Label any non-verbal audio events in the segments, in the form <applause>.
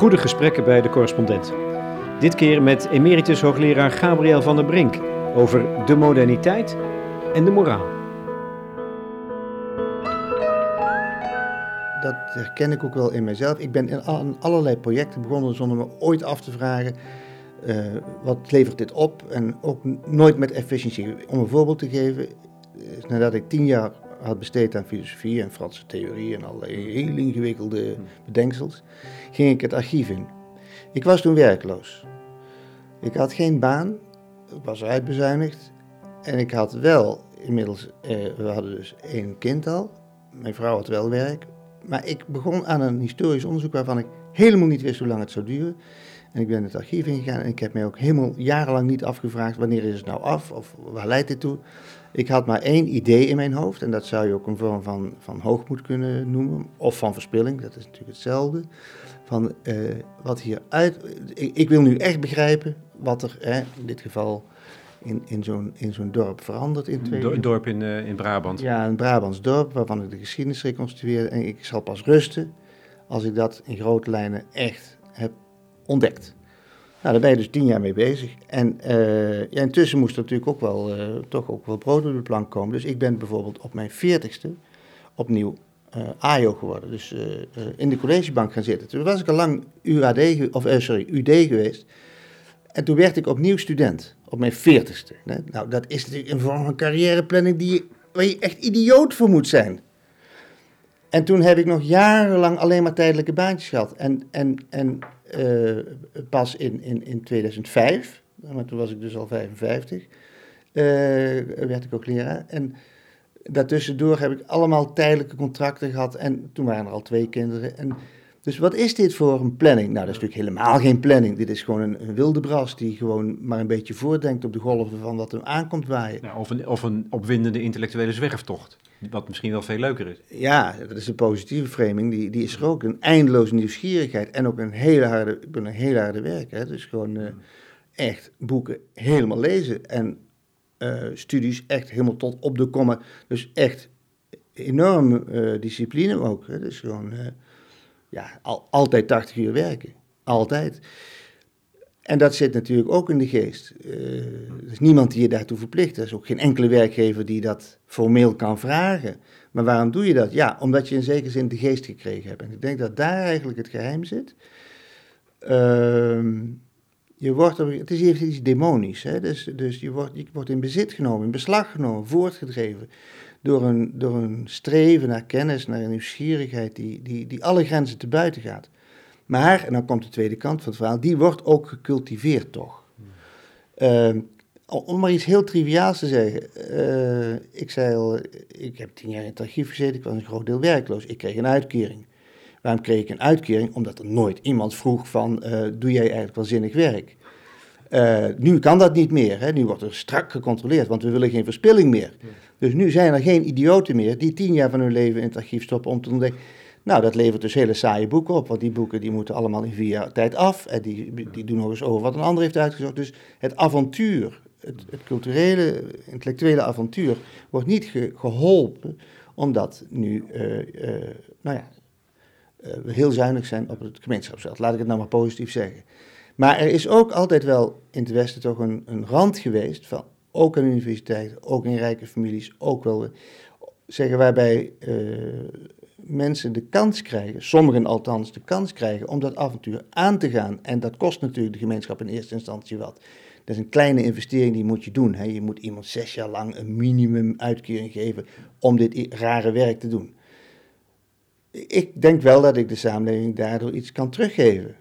Goede gesprekken bij de correspondent. Dit keer met emeritus hoogleraar Gabriel van der Brink over de moderniteit en de moraal. Dat herken ik ook wel in mezelf. Ik ben aan allerlei projecten begonnen zonder me ooit af te vragen uh, wat levert dit op en ook nooit met efficiëntie. Om een voorbeeld te geven, nadat ik tien jaar had besteed aan filosofie en Franse theorie en allerlei heel ingewikkelde bedenksels, ging ik het archief in. Ik was toen werkloos. Ik had geen baan, was uitbezuinigd en ik had wel inmiddels, eh, we hadden dus één kind al, mijn vrouw had wel werk, maar ik begon aan een historisch onderzoek waarvan ik helemaal niet wist hoe lang het zou duren. En ik ben het archief ingegaan en ik heb mij ook helemaal jarenlang niet afgevraagd wanneer is het nou af of waar leidt dit toe. Ik had maar één idee in mijn hoofd en dat zou je ook een vorm van, van hoogmoed kunnen noemen, of van verspilling, dat is natuurlijk hetzelfde. Van uh, wat hieruit. Ik, ik, wil nu echt begrijpen wat er hè, in dit geval in, in zo'n zo'n dorp verandert in twee. Een dorp in, uh, in Brabant. Ja, een Brabants dorp waarvan ik de geschiedenis reconstrueer. En ik zal pas rusten als ik dat in grote lijnen echt heb ontdekt. Nou, daar ben je dus tien jaar mee bezig. En ja, intussen moest er natuurlijk ook wel, uh, toch ook wel brood op de plank komen. Dus ik ben bijvoorbeeld op mijn veertigste opnieuw uh, AJO geworden. Dus in de collegebank gaan zitten. Toen was ik al lang UAD, of, sorry, UD geweest. En toen werd ik opnieuw student, op mijn veertigste. Nou, dat is natuurlijk een vorm van carrièreplanning die, waar je echt idioot voor moet zijn. En toen heb ik nog jarenlang alleen maar tijdelijke baantjes gehad. En, en, en uh, pas in, in, in 2005, maar toen was ik dus al 55, uh, werd ik ook leraar. En daartussendoor heb ik allemaal tijdelijke contracten gehad. En toen waren er al twee kinderen. En, dus wat is dit voor een planning? Nou, dat is natuurlijk helemaal geen planning. Dit is gewoon een, een wilde bras die gewoon maar een beetje voordenkt op de golven van wat er aankomt waaien. Nou, of, een, of een opwindende intellectuele zwerftocht. Wat misschien wel veel leuker is. Ja, dat is een positieve framing. Die, die is er ook. Een eindeloze nieuwsgierigheid. En ook een hele harde, ik ben een hele harde werk. Hè. Dus gewoon uh, echt boeken helemaal lezen. En uh, studies echt helemaal tot op de komma. Dus echt enorme uh, discipline ook. Hè. Dus gewoon, ja, al, altijd 80 uur werken. Altijd. En dat zit natuurlijk ook in de geest. Er is niemand die je daartoe verplicht. Er is ook geen enkele werkgever die dat formeel kan vragen. Maar waarom doe je dat? Ja, omdat je in zekere zin de geest gekregen hebt. En ik denk dat daar eigenlijk het geheim zit. Uh, je wordt, het is iets demonisch. Hè? Dus, dus je, wordt, je wordt in bezit genomen, in beslag genomen, voortgedreven. Door een, door een streven naar kennis, naar een nieuwsgierigheid die, die, die alle grenzen te buiten gaat. Maar, en dan komt de tweede kant van het verhaal, die wordt ook gecultiveerd toch. Uh, om maar iets heel triviaals te zeggen. Uh, ik zei al, ik heb tien jaar in het archief gezeten, ik was een groot deel werkloos. Ik kreeg een uitkering. Waarom kreeg ik een uitkering? Omdat er nooit iemand vroeg van, uh, doe jij eigenlijk wel zinnig werk? Uh, nu kan dat niet meer. Hè? Nu wordt er strak gecontroleerd, want we willen geen verspilling meer. Dus nu zijn er geen idioten meer die tien jaar van hun leven in het archief stoppen om te ontdekken nou, dat levert dus hele saaie boeken op, want die boeken die moeten allemaal in vier jaar tijd af. En die, die doen nog eens over wat een ander heeft uitgezocht. Dus het avontuur, het, culturele, intellectuele avontuur, wordt niet geholpen omdat nu, uh, uh, nou ja, uh, we heel zuinig zijn op het gemeenschapsveld. Laat ik het nou maar positief zeggen. Maar er is ook altijd wel in het Westen toch een, een rand geweest, van, ook aan universiteiten, ook in rijke families, ook wel zeggen waarbij mensen de kans krijgen, sommigen althans de kans krijgen, om dat avontuur aan te gaan. En dat kost natuurlijk de gemeenschap in eerste instantie wat. Dat is een kleine investering die moet je doen. Hè. Je moet iemand zes jaar lang een minimum uitkering geven om dit rare werk te doen. Ik denk wel dat ik de samenleving daardoor iets kan teruggeven.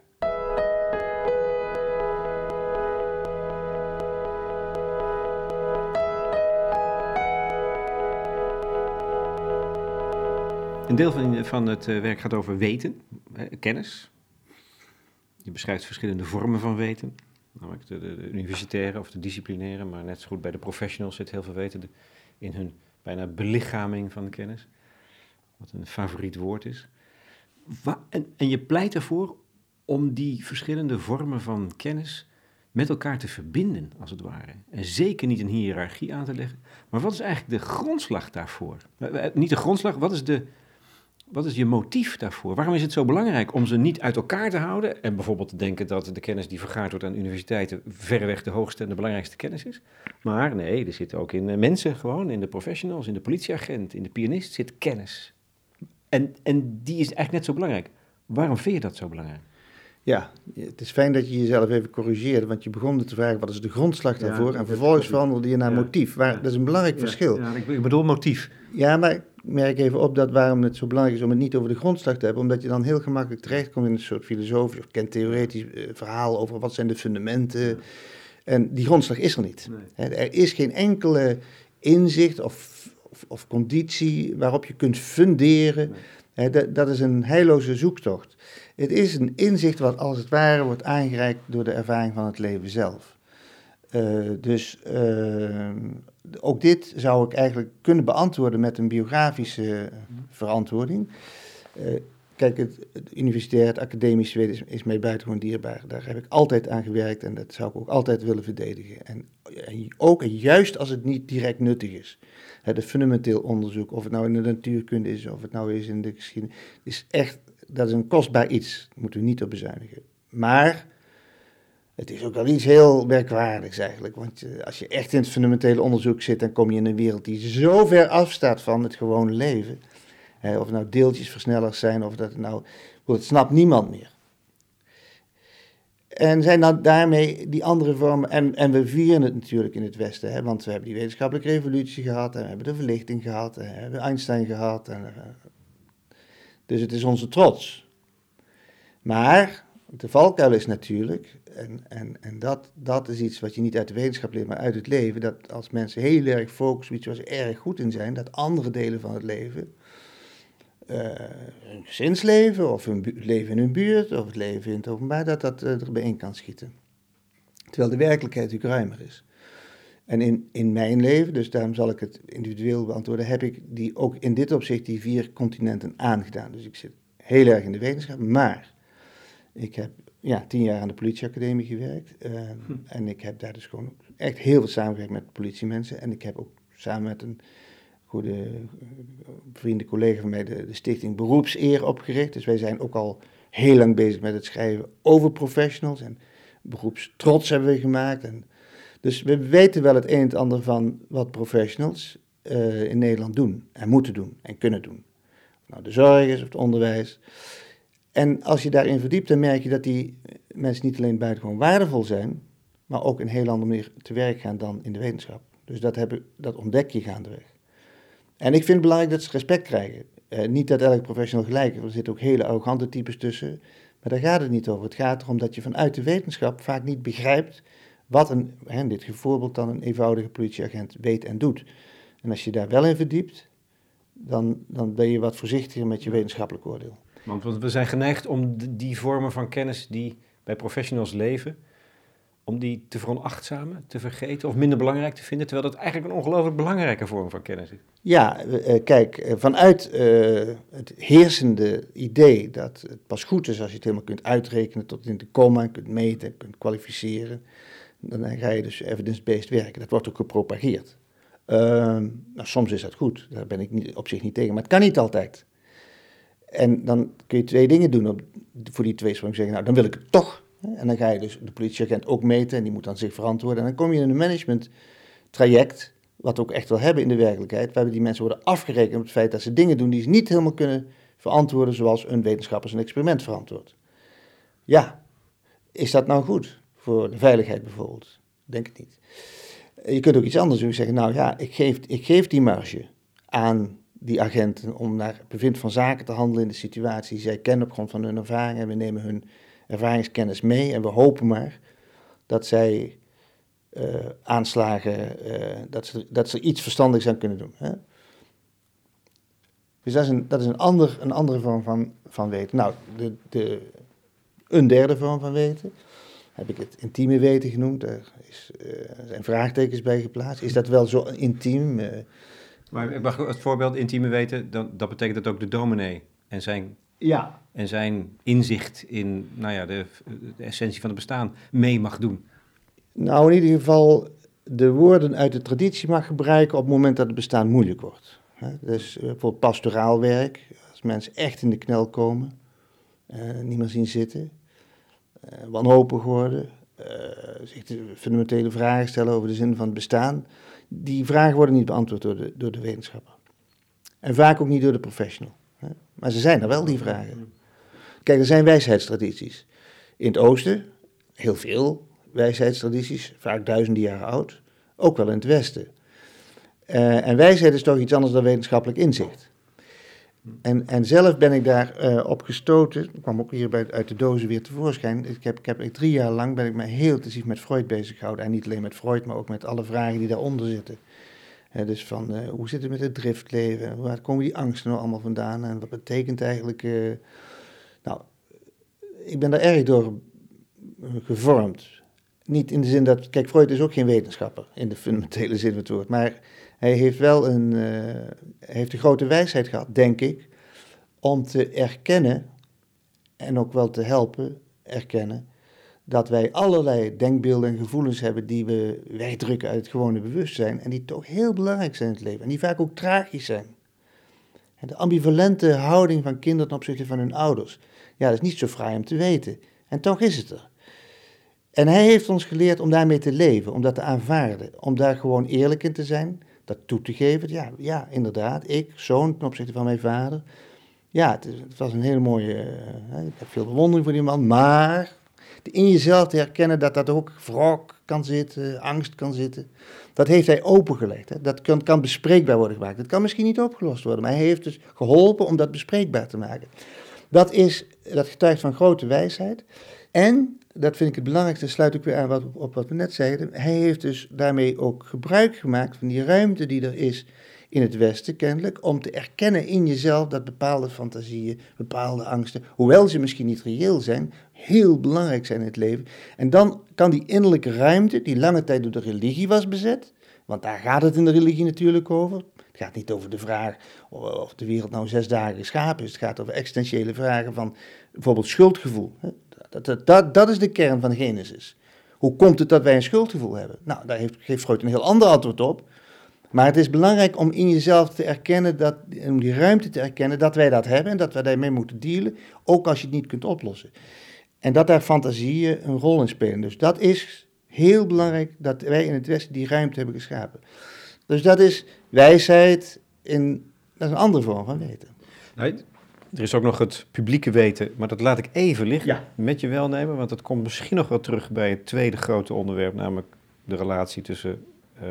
Een deel van, van het eh, werk gaat over weten, kennis. Je beschrijft verschillende vormen van weten. Namelijk de, de, universitaire of de disciplinaire, maar net zo goed bij de professionals zit heel veel weten in hun bijna belichaming van de kennis. Wat een favoriet woord is. en, en je pleit ervoor om die verschillende vormen van kennis met elkaar te verbinden, als het ware. En zeker niet een hiërarchie aan te leggen. Maar wat is eigenlijk de grondslag daarvoor? Niet de grondslag, wat is de, wat is je motief daarvoor? Waarom is het zo belangrijk om ze niet uit elkaar te houden en bijvoorbeeld te denken dat de kennis die vergaard wordt aan universiteiten verreweg de hoogste en de belangrijkste kennis is? Maar nee, er zit ook in eh, mensen gewoon, in de professionals, in de politieagent, in de pianist zit kennis. En, en die is eigenlijk net zo belangrijk. Waarom vind je dat zo belangrijk? Ja, het is fijn dat je jezelf even corrigeert, want je begon te vragen wat is de grondslag Ja, daarvoor en vervolgens veranderde je naar Ja. motief. Waar. Dat is een belangrijk verschil. Ja, ik, bedoel motief. Ja, maar merk even op dat waarom het zo belangrijk is om het niet over de grondslag te hebben, omdat je dan heel gemakkelijk terechtkomt in een soort filosofisch of kentheoretisch eh, verhaal over wat zijn de fundamenten. En die grondslag is er niet. Nee. Er is geen enkele inzicht of, of, of conditie waarop je kunt funderen. Dat, dat is een heilloze zoektocht. Het is een inzicht wat als het ware wordt aangereikt door de ervaring van het leven zelf. Eh, dus eh, ook dit zou ik eigenlijk kunnen beantwoorden met een biografische verantwoording. Eh, kijk, het, het universitair, het academisch is, is mij buitengewoon dierbaar. Daar heb ik altijd aan gewerkt en dat zou ik ook altijd willen verdedigen. En, ook juist als het niet direct nuttig is. De fundamenteel onderzoek, of het nou in de natuurkunde is, of het nou is in de geschiedenis, is echt, dat is een kostbaar iets. Daar moeten we niet op bezuinigen. Maar het is ook wel iets heel merkwaardigs eigenlijk. Want eh, als je echt in het fundamentele onderzoek zit, dan kom je in een wereld die zo ver afstaat van het gewone leven. Of nou deeltjesversnellers zijn, of dat het nou. Dat snapt niemand meer. En zijn dan daarmee die andere vormen. En, en we vieren het natuurlijk in het Westen, hè, want we hebben die wetenschappelijke revolutie gehad, en we hebben de verlichting gehad, en we hebben Einstein gehad. En, eh, dus het is onze trots. Maar de valkuil is natuurlijk, en, en, en dat, dat is iets wat je niet uit de wetenschap leert, maar uit het leven, dat als mensen heel erg focussen iets waar ze erg goed in zijn, dat andere delen van het leven, eh, hun gezinsleven of hun leven in hun buurt of het leven in het openbaar, dat dat eh, erbij in kan schieten. Terwijl de werkelijkheid natuurlijk ruimer is. En in, in mijn leven, dus daarom zal ik het individueel beantwoorden, heb ik die ook in dit opzicht die vier continenten aangedaan. Dus ik zit heel erg in de wetenschap, maar ik heb ja, tien jaar aan de politieacademie gewerkt. eh, En ik heb daar dus gewoon echt heel veel samengewerkt met politiemensen. En ik heb ook samen met een goede eh, vriend, collega van mij, de, de stichting Beroepseer opgericht. Dus wij zijn ook al heel lang bezig met het schrijven over professionals. En beroepstrots hebben we gemaakt. En, dus we weten wel het een en het ander van wat professionals eh, in Nederland doen. En moeten doen en kunnen doen. Nou de zorg is of het onderwijs. En als je daarin verdiept, dan merk je dat die mensen niet alleen buitengewoon waardevol zijn, maar ook een heel andere manier te werk gaan dan in de wetenschap. Dus dat, heb dat ontdek je gaandeweg. En ik vind het belangrijk dat ze respect krijgen. Eh, niet dat elk professional gelijk is, er zitten ook hele arrogante types tussen. Maar daar gaat het niet over. Het gaat erom dat je vanuit de wetenschap vaak niet begrijpt wat een, in dit voorbeeld dan een eenvoudige politieagent weet en doet. En als je daar wel in verdiept, dan, dan ben je wat voorzichtiger met je wetenschappelijk oordeel. Want, we zijn geneigd om die vormen van kennis die bij professionals leven, om die te veronachtzamen, te vergeten of minder belangrijk te vinden, terwijl dat eigenlijk een ongelooflijk belangrijke vorm van kennis is. Ja, eh, kijk, eh, vanuit eh, het heersende idee dat het pas goed is als je het helemaal kunt uitrekenen tot in de komma, kunt meten, kunt kwalificeren, dan ga je dus evidence-based werken. Dat wordt ook gepropageerd. Ehm, nou, soms is dat goed, daar ben ik op zich niet tegen, maar het kan niet altijd. En dan kun je twee dingen doen op, voor die tweesprong. Zeggen, nou, dan wil ik het toch. En dan ga je dus de politieagent ook meten en die moet dan zich verantwoorden. En dan kom je in een management traject, wat we ook echt wel hebben in de werkelijkheid, waarbij die mensen worden afgerekend op het feit dat ze dingen doen die ze niet helemaal kunnen verantwoorden zoals een wetenschapper zijn experiment verantwoordt. Ja, is dat nou goed voor de veiligheid bijvoorbeeld? Denk het niet. Je kunt ook iets anders doen. Zeggen, nou ja, ik geef, ik geef die marge aan die agenten om naar bevind van zaken te handelen in de situatie zij kennen op grond van hun ervaring. En we nemen hun ervaringskennis mee en we hopen maar dat zij eh, aanslagen, eh, dat, ze, dat ze iets verstandigs aan kunnen doen. Hè? Dus dat is een, dat is een, ander, een andere vorm van, van weten. Nou, de, de, een derde vorm van weten heb ik het intieme weten genoemd. Daar is, eh, zijn vraagtekens bij geplaatst. Is dat wel zo intiem? Maar ik mag het voorbeeld intieme weten, dan, dat betekent dat ook de dominee en zijn, ja. en zijn inzicht in nou ja, de, de essentie van het bestaan mee mag doen. Nou, in ieder geval de woorden uit de traditie mag gebruiken op het moment dat het bestaan moeilijk wordt. Dus eh, bijvoorbeeld pastoraal werk, Als mensen echt in de knel komen, uh, niet meer zien zitten, uh, wanhopig worden, zich de fundamentele vragen stellen over de zin van het bestaan. Die vragen worden niet beantwoord door de, door de wetenschapper. En vaak ook niet door de professional. Maar ze zijn er wel, die vragen. Kijk, er zijn wijsheidstradities. In het oosten, heel veel wijsheidstradities, vaak duizenden jaren oud. Ook wel in het westen. Uh, en wijsheid is toch iets anders dan wetenschappelijk inzicht. En, en zelf ben ik daar uh, op gestoten, ik kwam ook hier uit de dozen weer tevoorschijn. Ik heb, ik heb ik drie jaar lang ben ik me heel intensief met Freud bezig gehouden. En niet alleen met Freud, maar ook met alle vragen die daaronder zitten. Dus van uh, hoe zit het met het driftleven? Waar komen die angsten nou allemaal vandaan? En wat betekent eigenlijk. nou, ik ben daar erg door gevormd. Niet in de zin dat. Kijk, Freud is ook geen wetenschapper in de fundamentele zin van het woord. Maar hij heeft wel een, uh, heeft een grote wijsheid gehad, denk ik, om te erkennen en ook wel te helpen erkennen dat wij allerlei denkbeelden en gevoelens hebben die we wegdrukken uit het gewone bewustzijn en die toch heel belangrijk zijn in het leven en die vaak ook tragisch zijn. De ambivalente houding van kinderen ten opzichte van hun ouders, ja, dat is niet zo fraai om te weten. En toch is het er. En hij heeft ons geleerd om daarmee te leven, om dat te aanvaarden, om daar gewoon eerlijk in te zijn, dat toe te geven. Ja, ja inderdaad, ik, zoon ten opzichte van mijn vader. Ja, het, was een hele mooie, uh, ik heb veel bewondering voor die man, maar in jezelf te herkennen dat dat ook wrok kan zitten, angst kan zitten, dat heeft hij opengelegd. Hè. Dat kan, kan bespreekbaar worden gemaakt. Dat kan misschien niet opgelost worden, maar hij heeft dus geholpen om dat bespreekbaar te maken. Dat, is, dat getuigt van grote wijsheid. En dat vind ik het belangrijkste, sluit ik weer aan wat, op wat we net zeiden. Hij heeft dus daarmee ook gebruik gemaakt van die ruimte die er is in het Westen, kennelijk, om te erkennen in jezelf dat bepaalde fantasieën, bepaalde angsten, hoewel ze misschien niet reëel zijn, heel belangrijk zijn in het leven. En dan kan die innerlijke ruimte, die lange tijd door de religie was bezet, want daar gaat het in de religie natuurlijk over. Het gaat niet over de vraag of de wereld nou zes dagen geschapen is. Het gaat over existentiële vragen van bijvoorbeeld schuldgevoel. Dat, dat, dat, is de kern van Genesis. Hoe komt het dat wij een schuldgevoel hebben? Nou, daar heeft, geeft Freud een heel ander antwoord op. Maar het is belangrijk om in jezelf te erkennen, dat, om die ruimte te erkennen dat wij dat hebben en dat wij daarmee moeten dealen, ook als je het niet kunt oplossen. En dat daar fantasieën een rol in spelen. Dus dat is heel belangrijk dat wij in het Westen die ruimte hebben geschapen. Dus dat is wijsheid in, dat is een andere vorm van weten. Nee, er is ook nog het publieke weten, maar dat laat ik even liggen met je welnemen, want dat komt misschien nog wel terug bij het tweede grote onderwerp, namelijk de relatie tussen uh,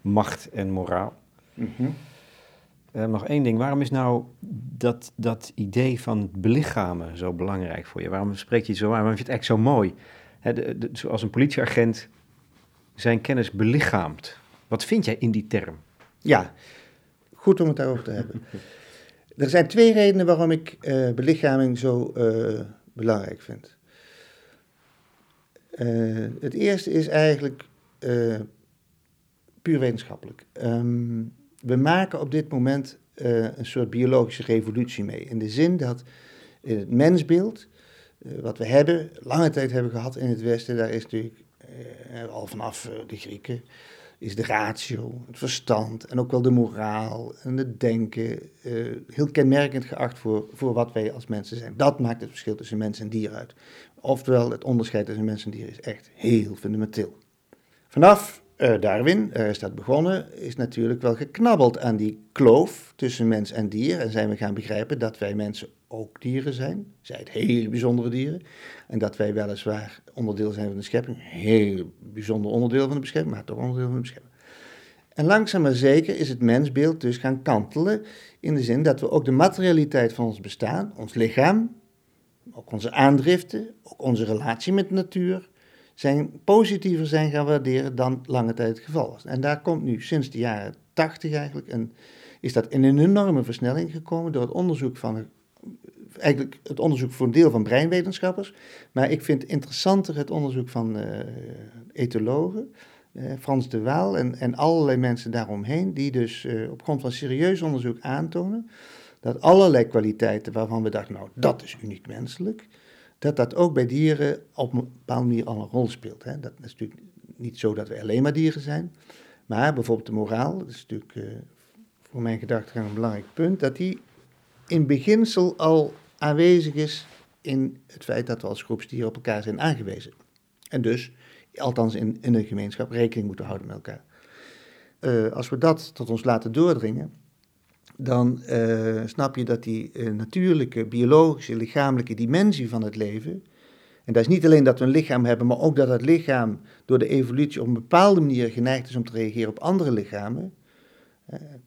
macht en moraal. Mm -hmm. uh, nog één ding, waarom is nou dat, dat idee van belichamen zo belangrijk voor je? Waarom spreek je het zo aan? Waarom vind je het echt zo mooi? Hè, de, de, zoals een politieagent zijn kennis belichaamt. Wat vind jij in die term? Ja, goed om het daarover te hebben. <laughs> Er zijn twee redenen waarom ik uh, belichaming zo uh, belangrijk vind. Uh, het eerste is eigenlijk puur wetenschappelijk. Um, we maken op dit moment een soort biologische revolutie mee. In de zin dat het mensbeeld, wat we hebben, lange tijd hebben gehad in het Westen, daar is natuurlijk al vanaf de Grieken is de ratio, het verstand en ook wel de moraal en het denken uh, heel kenmerkend geacht voor, voor wat wij als mensen zijn. Dat maakt het verschil tussen mens en dier uit. Oftewel, het onderscheid tussen mens en dier is echt heel fundamenteel. Vanaf uh, Darwin uh, is dat begonnen, is natuurlijk wel geknabbeld aan die kloof tussen mens en dier. En zijn we gaan begrijpen dat wij mensen ook dieren zijn, zij het hele bijzondere dieren. En dat wij weliswaar onderdeel zijn van de schepping, heel bijzonder onderdeel van de beschaving, maar toch onderdeel van de beschaving. En langzaam maar zeker is het mensbeeld dus gaan kantelen in de zin dat we ook de materialiteit van ons bestaan, ons lichaam, ook onze aandriften, ook onze relatie met de natuur, zijn positiever zijn gaan waarderen dan lange tijd het geval was. En daar komt nu sinds de jaren 80 eigenlijk een, is dat in een enorme versnelling gekomen door het onderzoek van eigenlijk het onderzoek voor een deel van breinwetenschappers, maar ik vind interessanter het onderzoek van uh, etologen, uh, Frans de Waal en, en allerlei mensen daaromheen, die dus uh, op grond van serieus onderzoek aantonen dat allerlei kwaliteiten waarvan we dachten, nou dat is uniek menselijk, dat dat ook bij dieren op een bepaalde manier al een rol speelt. Hè. Dat is natuurlijk niet zo dat we alleen maar dieren zijn, maar bijvoorbeeld de moraal, dat is natuurlijk voor mijn gedachtegang een belangrijk punt, dat die in beginsel al aanwezig is in het feit dat we als groepsdieren op elkaar zijn aangewezen. En dus, althans in, in een gemeenschap, rekening moeten houden met elkaar. Uh, als we dat tot ons laten doordringen, dan uh, snap je dat die uh, natuurlijke, biologische, lichamelijke dimensie van het leven, en dat is niet alleen dat we een lichaam hebben, maar ook dat het lichaam door de evolutie op een bepaalde manier geneigd is om te reageren op andere lichamen.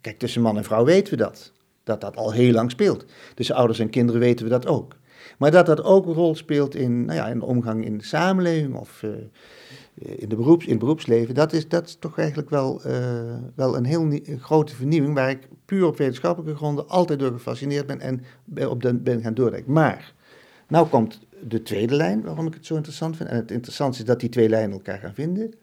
Kijk, tussen man en vrouw weten we dat. Dat dat al heel lang speelt. Tussen ouders en kinderen weten we dat ook. Maar dat dat ook een rol speelt in, nou ja, in de omgang in de samenleving of in, de beroeps, in het beroepsleven, dat is, dat is toch eigenlijk wel, uh, wel een heel grote vernieuwing waar ik puur op wetenschappelijke gronden altijd door gefascineerd ben en op de, ben gaan doordenken. Maar, nou komt de tweede lijn waarom ik het zo interessant vind. En het interessante is dat die twee lijnen elkaar gaan vinden.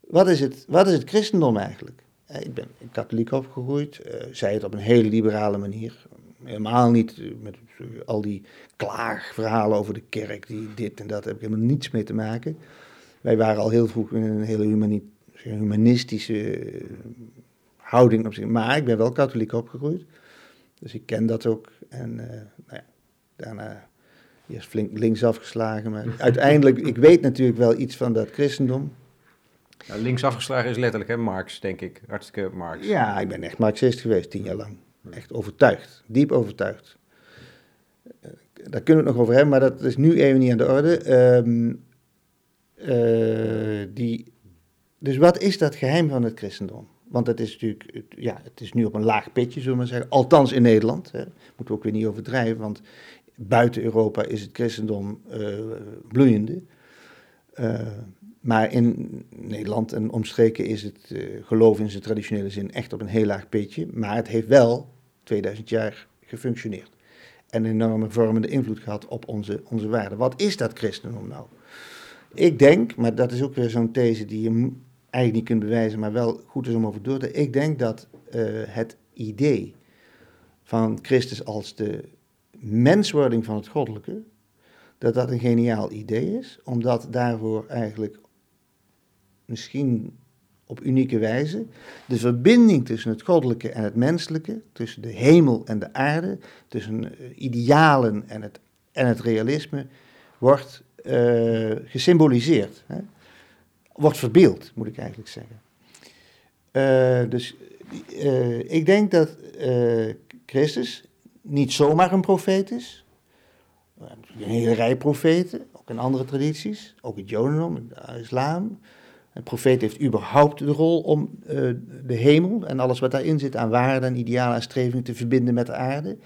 Wat is het, wat is het christendom eigenlijk? Ik ben katholiek opgegroeid, uh, het op een hele liberale manier. Helemaal niet met al die klaagverhalen over de kerk, die dit en dat, heb ik helemaal niets mee te maken. Wij waren al heel vroeg in een hele humanistische eh, houding op zich. Maar ik ben wel katholiek opgegroeid. Dus ik ken dat ook. En uh, nou ja, daarna eerst flink links afgeslagen. Maar <laughs> uiteindelijk, ik weet natuurlijk wel iets van dat christendom. Nou, links afgeslagen is letterlijk, hè, Marx, denk ik. Hartstikke Marx. Ja, ik ben echt Marxist geweest, tien jaar lang. Echt overtuigd, diep overtuigd. Eh, daar kunnen we het nog over hebben, maar dat is nu even niet aan de orde. Um, uh, die, dus wat is dat geheim van het christendom? Want het is natuurlijk, ja, het is nu op een laag pitje, zullen we maar zeggen. Althans in Nederland. Hè. Moeten we ook weer niet overdrijven, want buiten Europa is het christendom uh, bloeiende. Uh, maar in Nederland en omstreken is het geloof in zijn traditionele zin echt op een heel laag pitje. Maar het heeft wel 2000 jaar gefunctioneerd. En een enorme vormende invloed gehad op onze, onze waarden. Wat is dat christendom nou? Ik denk, maar dat is ook weer zo'n these die je eigenlijk niet kunt bewijzen, maar wel goed is om over door te Ik denk dat uh, het idee van Christus als de menswording van het goddelijke, dat dat een geniaal idee is, omdat daarvoor eigenlijk misschien op unieke wijze de verbinding tussen het goddelijke en het menselijke, tussen de hemel en de aarde, tussen eh, idealen en het, en het realisme, wordt uh, gesymboliseerd. Hè? Wordt verbeeld, moet ik eigenlijk zeggen. Uh, dus uh, ik denk dat Christus niet zomaar een profeet is. Een hele rij profeten, ook in andere tradities, ook het Jodendom, de islam. Een profeet heeft überhaupt de rol om de hemel en alles wat daarin zit aan waarden en idealen en strevingen te verbinden met de aarde.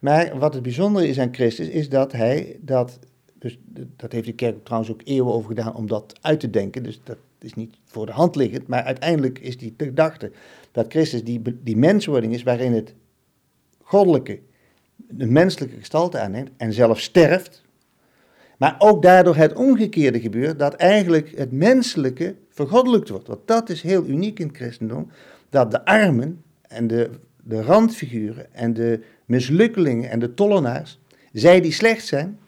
Maar wat het bijzondere is aan Christus, is dat hij dat, dus dat heeft de kerk trouwens ook eeuwen over gedaan om dat uit te denken, dus dat is niet voor de hand liggend, maar uiteindelijk is die gedachte dat Christus die, die menswording is waarin het goddelijke de menselijke gestalte aanneemt en zelf sterft. Maar ook daardoor het omgekeerde gebeurt, dat eigenlijk het menselijke vergoddelijkt wordt. Want dat is heel uniek in het christendom, dat de armen en de, de randfiguren en de mislukkelingen en de tollenaars, zij die slecht zijn,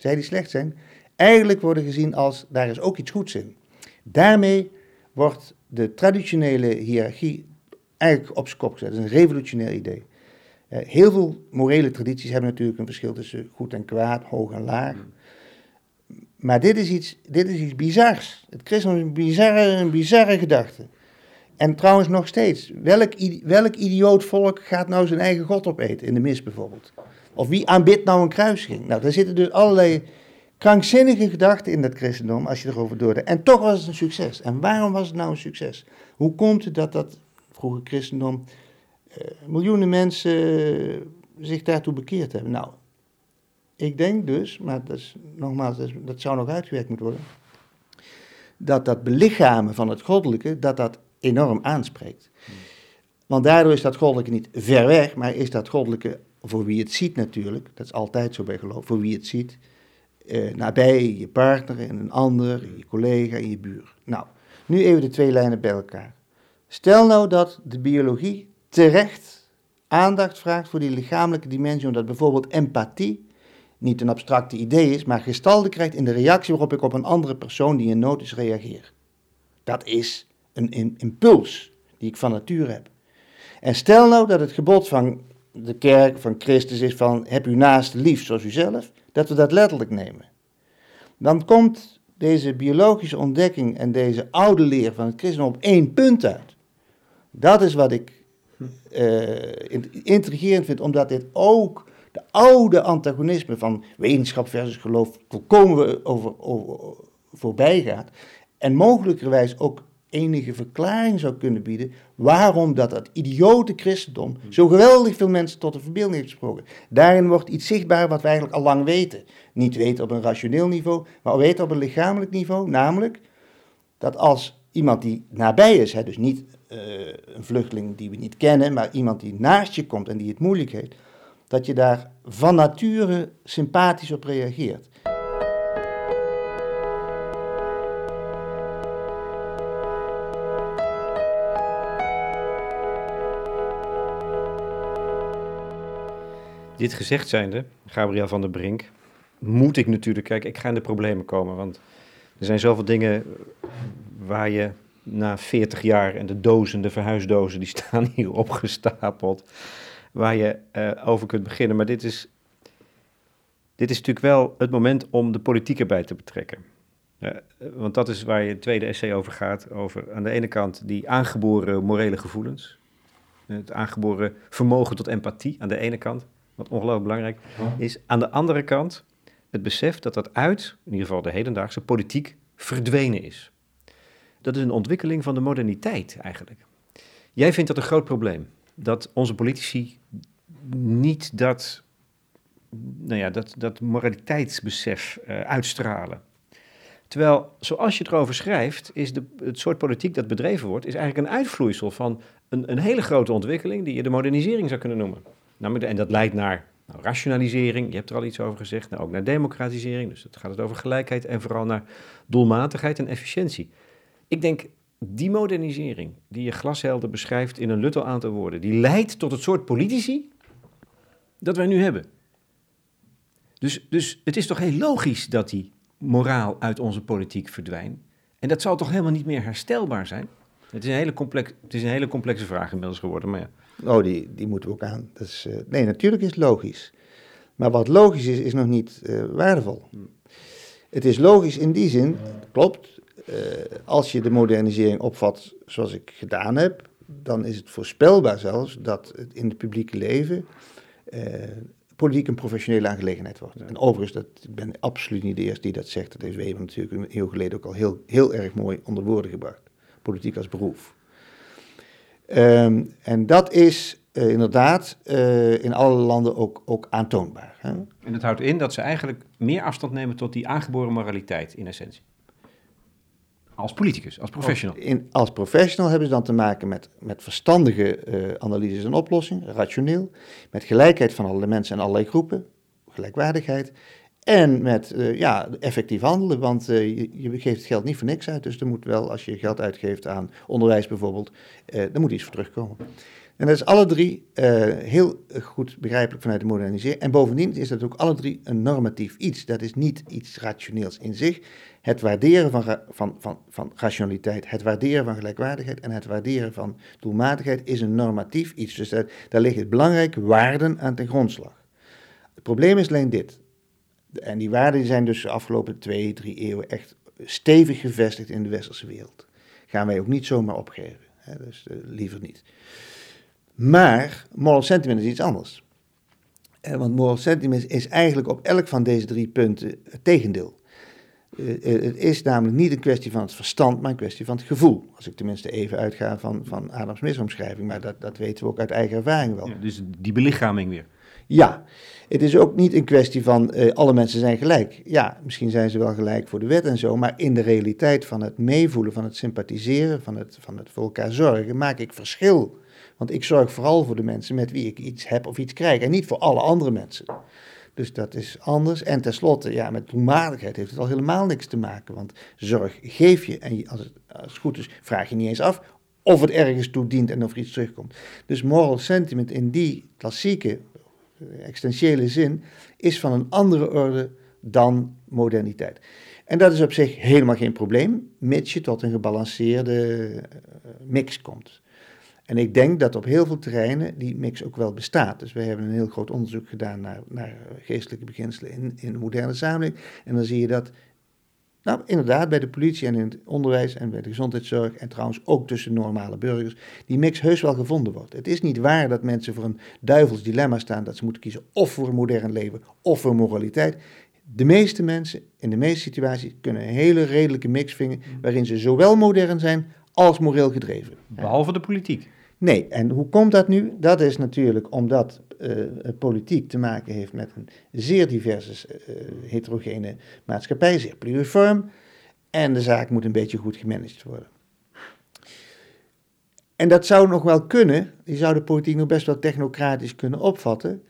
zij die slecht zijn, eigenlijk worden gezien als daar is ook iets goeds in. Daarmee wordt de traditionele hiërarchie eigenlijk op zijn kop gezet. Dat is een revolutionair idee. Uh, heel veel morele tradities hebben natuurlijk een verschil tussen goed en kwaad, hoog en laag. Maar dit is iets, dit is iets bizars. Het christendom is een bizarre, een bizarre gedachte. En trouwens nog steeds, welk, welk idioot volk gaat nou zijn eigen God opeten, in de mis bijvoorbeeld? Of wie aanbidt nou een kruising? Nou, daar zitten dus allerlei krankzinnige gedachten in dat christendom, als je erover doordenkt. En toch was het een succes. En waarom was het nou een succes? Hoe komt het dat dat vroege christendom uh, miljoenen mensen zich daartoe bekeerd hebben? Nou, ik denk dus, maar dat is, nogmaals, dat, zou nog uitgewerkt moeten worden, dat dat belichamen van het goddelijke, dat dat enorm aanspreekt. Want daardoor is dat goddelijke niet ver weg, maar is dat goddelijke voor wie het ziet natuurlijk, dat is altijd zo bij geloof, voor wie het ziet, eh, nabij je partner en een ander, je collega en je buur. Nou, nu even de twee lijnen bij elkaar. Stel nou dat de biologie terecht aandacht vraagt voor die lichamelijke dimensie, omdat bijvoorbeeld empathie niet een abstracte idee is, maar gestalte krijgt in de reactie waarop ik op een andere persoon die in nood is reageer. Dat is een impuls die ik van nature heb. En stel nou dat het gebod van de kerk van Christus is van heb u naast lief zoals u zelf, dat we dat letterlijk nemen. Dan komt deze biologische ontdekking en deze oude leer van het christendom op één punt uit. Dat is wat ik uh, intrigerend vind, omdat dit ook de oude antagonisme van wetenschap versus geloof volkomen over, over, voorbij gaat. En mogelijkerwijs ook enige verklaring zou kunnen bieden waarom dat, dat idiote christendom zo geweldig veel mensen tot de verbeelding heeft gesproken. Daarin wordt iets zichtbaar wat we eigenlijk al lang weten. Niet weten op een rationeel niveau, maar weten op een lichamelijk niveau. Namelijk dat als iemand die nabij is, hè, dus niet uh, een vluchteling die we niet kennen, maar iemand die naast je komt en die het moeilijk heeft, dat je daar van nature sympathisch op reageert. Dit gezegd zijnde, Gabriel van der Brink, moet ik natuurlijk, kijk, ik ga in de problemen komen, want er zijn zoveel dingen waar je na 40 jaar en de dozen, de verhuisdozen, die <laughs> staan hier opgestapeld, waar je uh, over kunt beginnen. Maar dit is, dit is natuurlijk wel het moment om de politiek erbij te betrekken. Want dat is waar je het tweede essay over gaat. Over aan de ene kant die aangeboren morele gevoelens. Het aangeboren vermogen tot empathie aan de ene kant wat ongelooflijk belangrijk is. Aan de andere kant het besef dat dat uit, in ieder geval de hedendaagse politiek, verdwenen is. Dat is een ontwikkeling van de moderniteit eigenlijk. Jij vindt dat een groot probleem. Dat onze politici niet dat, nou ja, dat, dat moraliteitsbesef uh, uitstralen. Terwijl, zoals je erover schrijft, is de, het soort politiek dat bedreven wordt, is eigenlijk een uitvloeisel van een, een hele grote ontwikkeling die je de modernisering zou kunnen noemen. Namelijk, en dat leidt naar nou, rationalisering, je hebt er al iets over gezegd, nou, ook naar democratisering, dus het gaat het over gelijkheid en vooral naar doelmatigheid en efficiëntie. Ik denk, die modernisering die je glashelder beschrijft in een luttel aantal woorden, die leidt tot het soort politici dat wij nu hebben. Dus, dus het is toch heel logisch dat die moraal uit onze politiek verdwijnt. En dat zal toch helemaal niet meer herstelbaar zijn? Het is een hele, complex, het is een hele complexe vraag inmiddels geworden, maar ja. Oh, die, die moeten we ook aan. Dat is, uh, nee, natuurlijk is het logisch. Maar wat logisch is, is nog niet uh, waardevol. Hmm. Het is logisch in die zin, klopt, uh, als je de modernisering opvat zoals ik gedaan heb, dan is het voorspelbaar zelfs dat het in het publieke leven politiek een professionele aangelegenheid wordt. En overigens, dat, ik ben absoluut niet de eerste die dat zegt. Dat heeft Weber natuurlijk een eeuw geleden ook al heel, heel erg mooi onder woorden gebracht. Politiek als beroep. Um, en dat is uh, inderdaad uh, in alle landen ook, ook aantoonbaar. Hè? En dat houdt in dat ze eigenlijk meer afstand nemen tot die aangeboren moraliteit in essentie. Als politicus, als professional. In, als professional hebben ze dan te maken met, met verstandige uh, analyses en oplossingen, rationeel, met gelijkheid van alle mensen en allerlei groepen, gelijkwaardigheid. En met uh, ja, effectief handelen, want uh, je, je, geeft geld niet voor niks uit. Dus er moet wel, als je geld uitgeeft aan onderwijs bijvoorbeeld, uh, moet iets voor terugkomen. En dat is alle drie heel goed begrijpelijk vanuit de modernisering. En bovendien is dat ook alle drie een normatief iets. Dat is niet iets rationeels in zich. Het waarderen van, van, van, van rationaliteit, het waarderen van gelijkwaardigheid en het waarderen van doelmatigheid is een normatief iets. Dus daar, daar liggen belangrijke waarden aan ten grondslag. Het probleem is alleen dit en die waarden zijn dus de afgelopen twee, drie eeuwen echt stevig gevestigd in de westerse wereld. Gaan wij ook niet zomaar opgeven. Hè? Dus uh, liever niet. Maar moral sentiment is iets anders. Eh, want moral sentiment is eigenlijk op elk van deze drie punten het tegendeel. Uh, het is namelijk niet een kwestie van het verstand, maar een kwestie van het gevoel. Als ik tenminste even uitga van, van Adams misomschrijving, maar dat, dat weten we ook uit eigen ervaring wel. Dus die belichaming weer. Ja, het is ook niet een kwestie van uh, alle mensen zijn gelijk. Ja, misschien zijn ze wel gelijk voor de wet en zo, maar in de realiteit van het meevoelen, van het sympathiseren, van het, van het voor elkaar zorgen, maak ik verschil. Want ik zorg vooral voor de mensen met wie ik iets heb of iets krijg en niet voor alle andere mensen. Dus dat is anders. En tenslotte, ja, met doelmatigheid heeft het al helemaal niks te maken. Want zorg geef je en als het, als het goed is, vraag je niet eens af of het ergens toe dient en of er iets terugkomt. Dus moral sentiment in die klassieke existentiële zin, is van een andere orde dan moderniteit. En dat is op zich helemaal geen probleem, mits je tot een gebalanceerde eh, mix komt. En ik denk dat op heel veel terreinen die mix ook wel bestaat. Dus wij hebben een heel groot onderzoek gedaan naar, naar geestelijke beginselen in, in de moderne samenleving. En dan zie je dat, nou inderdaad, bij de politie en in het onderwijs en bij de gezondheidszorg en trouwens ook tussen normale burgers, die mix heus wel gevonden wordt. Het is niet waar dat mensen voor een duivels dilemma staan dat ze moeten kiezen of voor een modern leven of voor moraliteit. De meeste mensen in de meeste situaties kunnen een hele redelijke mix vinden waarin ze zowel modern zijn als moreel gedreven. Behalve de politiek. Nee, en hoe komt dat nu? Dat is natuurlijk omdat uh, politiek te maken heeft met een zeer diverse, uh, heterogene maatschappij, zeer pluriform. En de zaak moet een beetje goed gemanaged worden. En dat zou nog wel kunnen, die zou de politiek nog best wel technocratisch kunnen opvatten,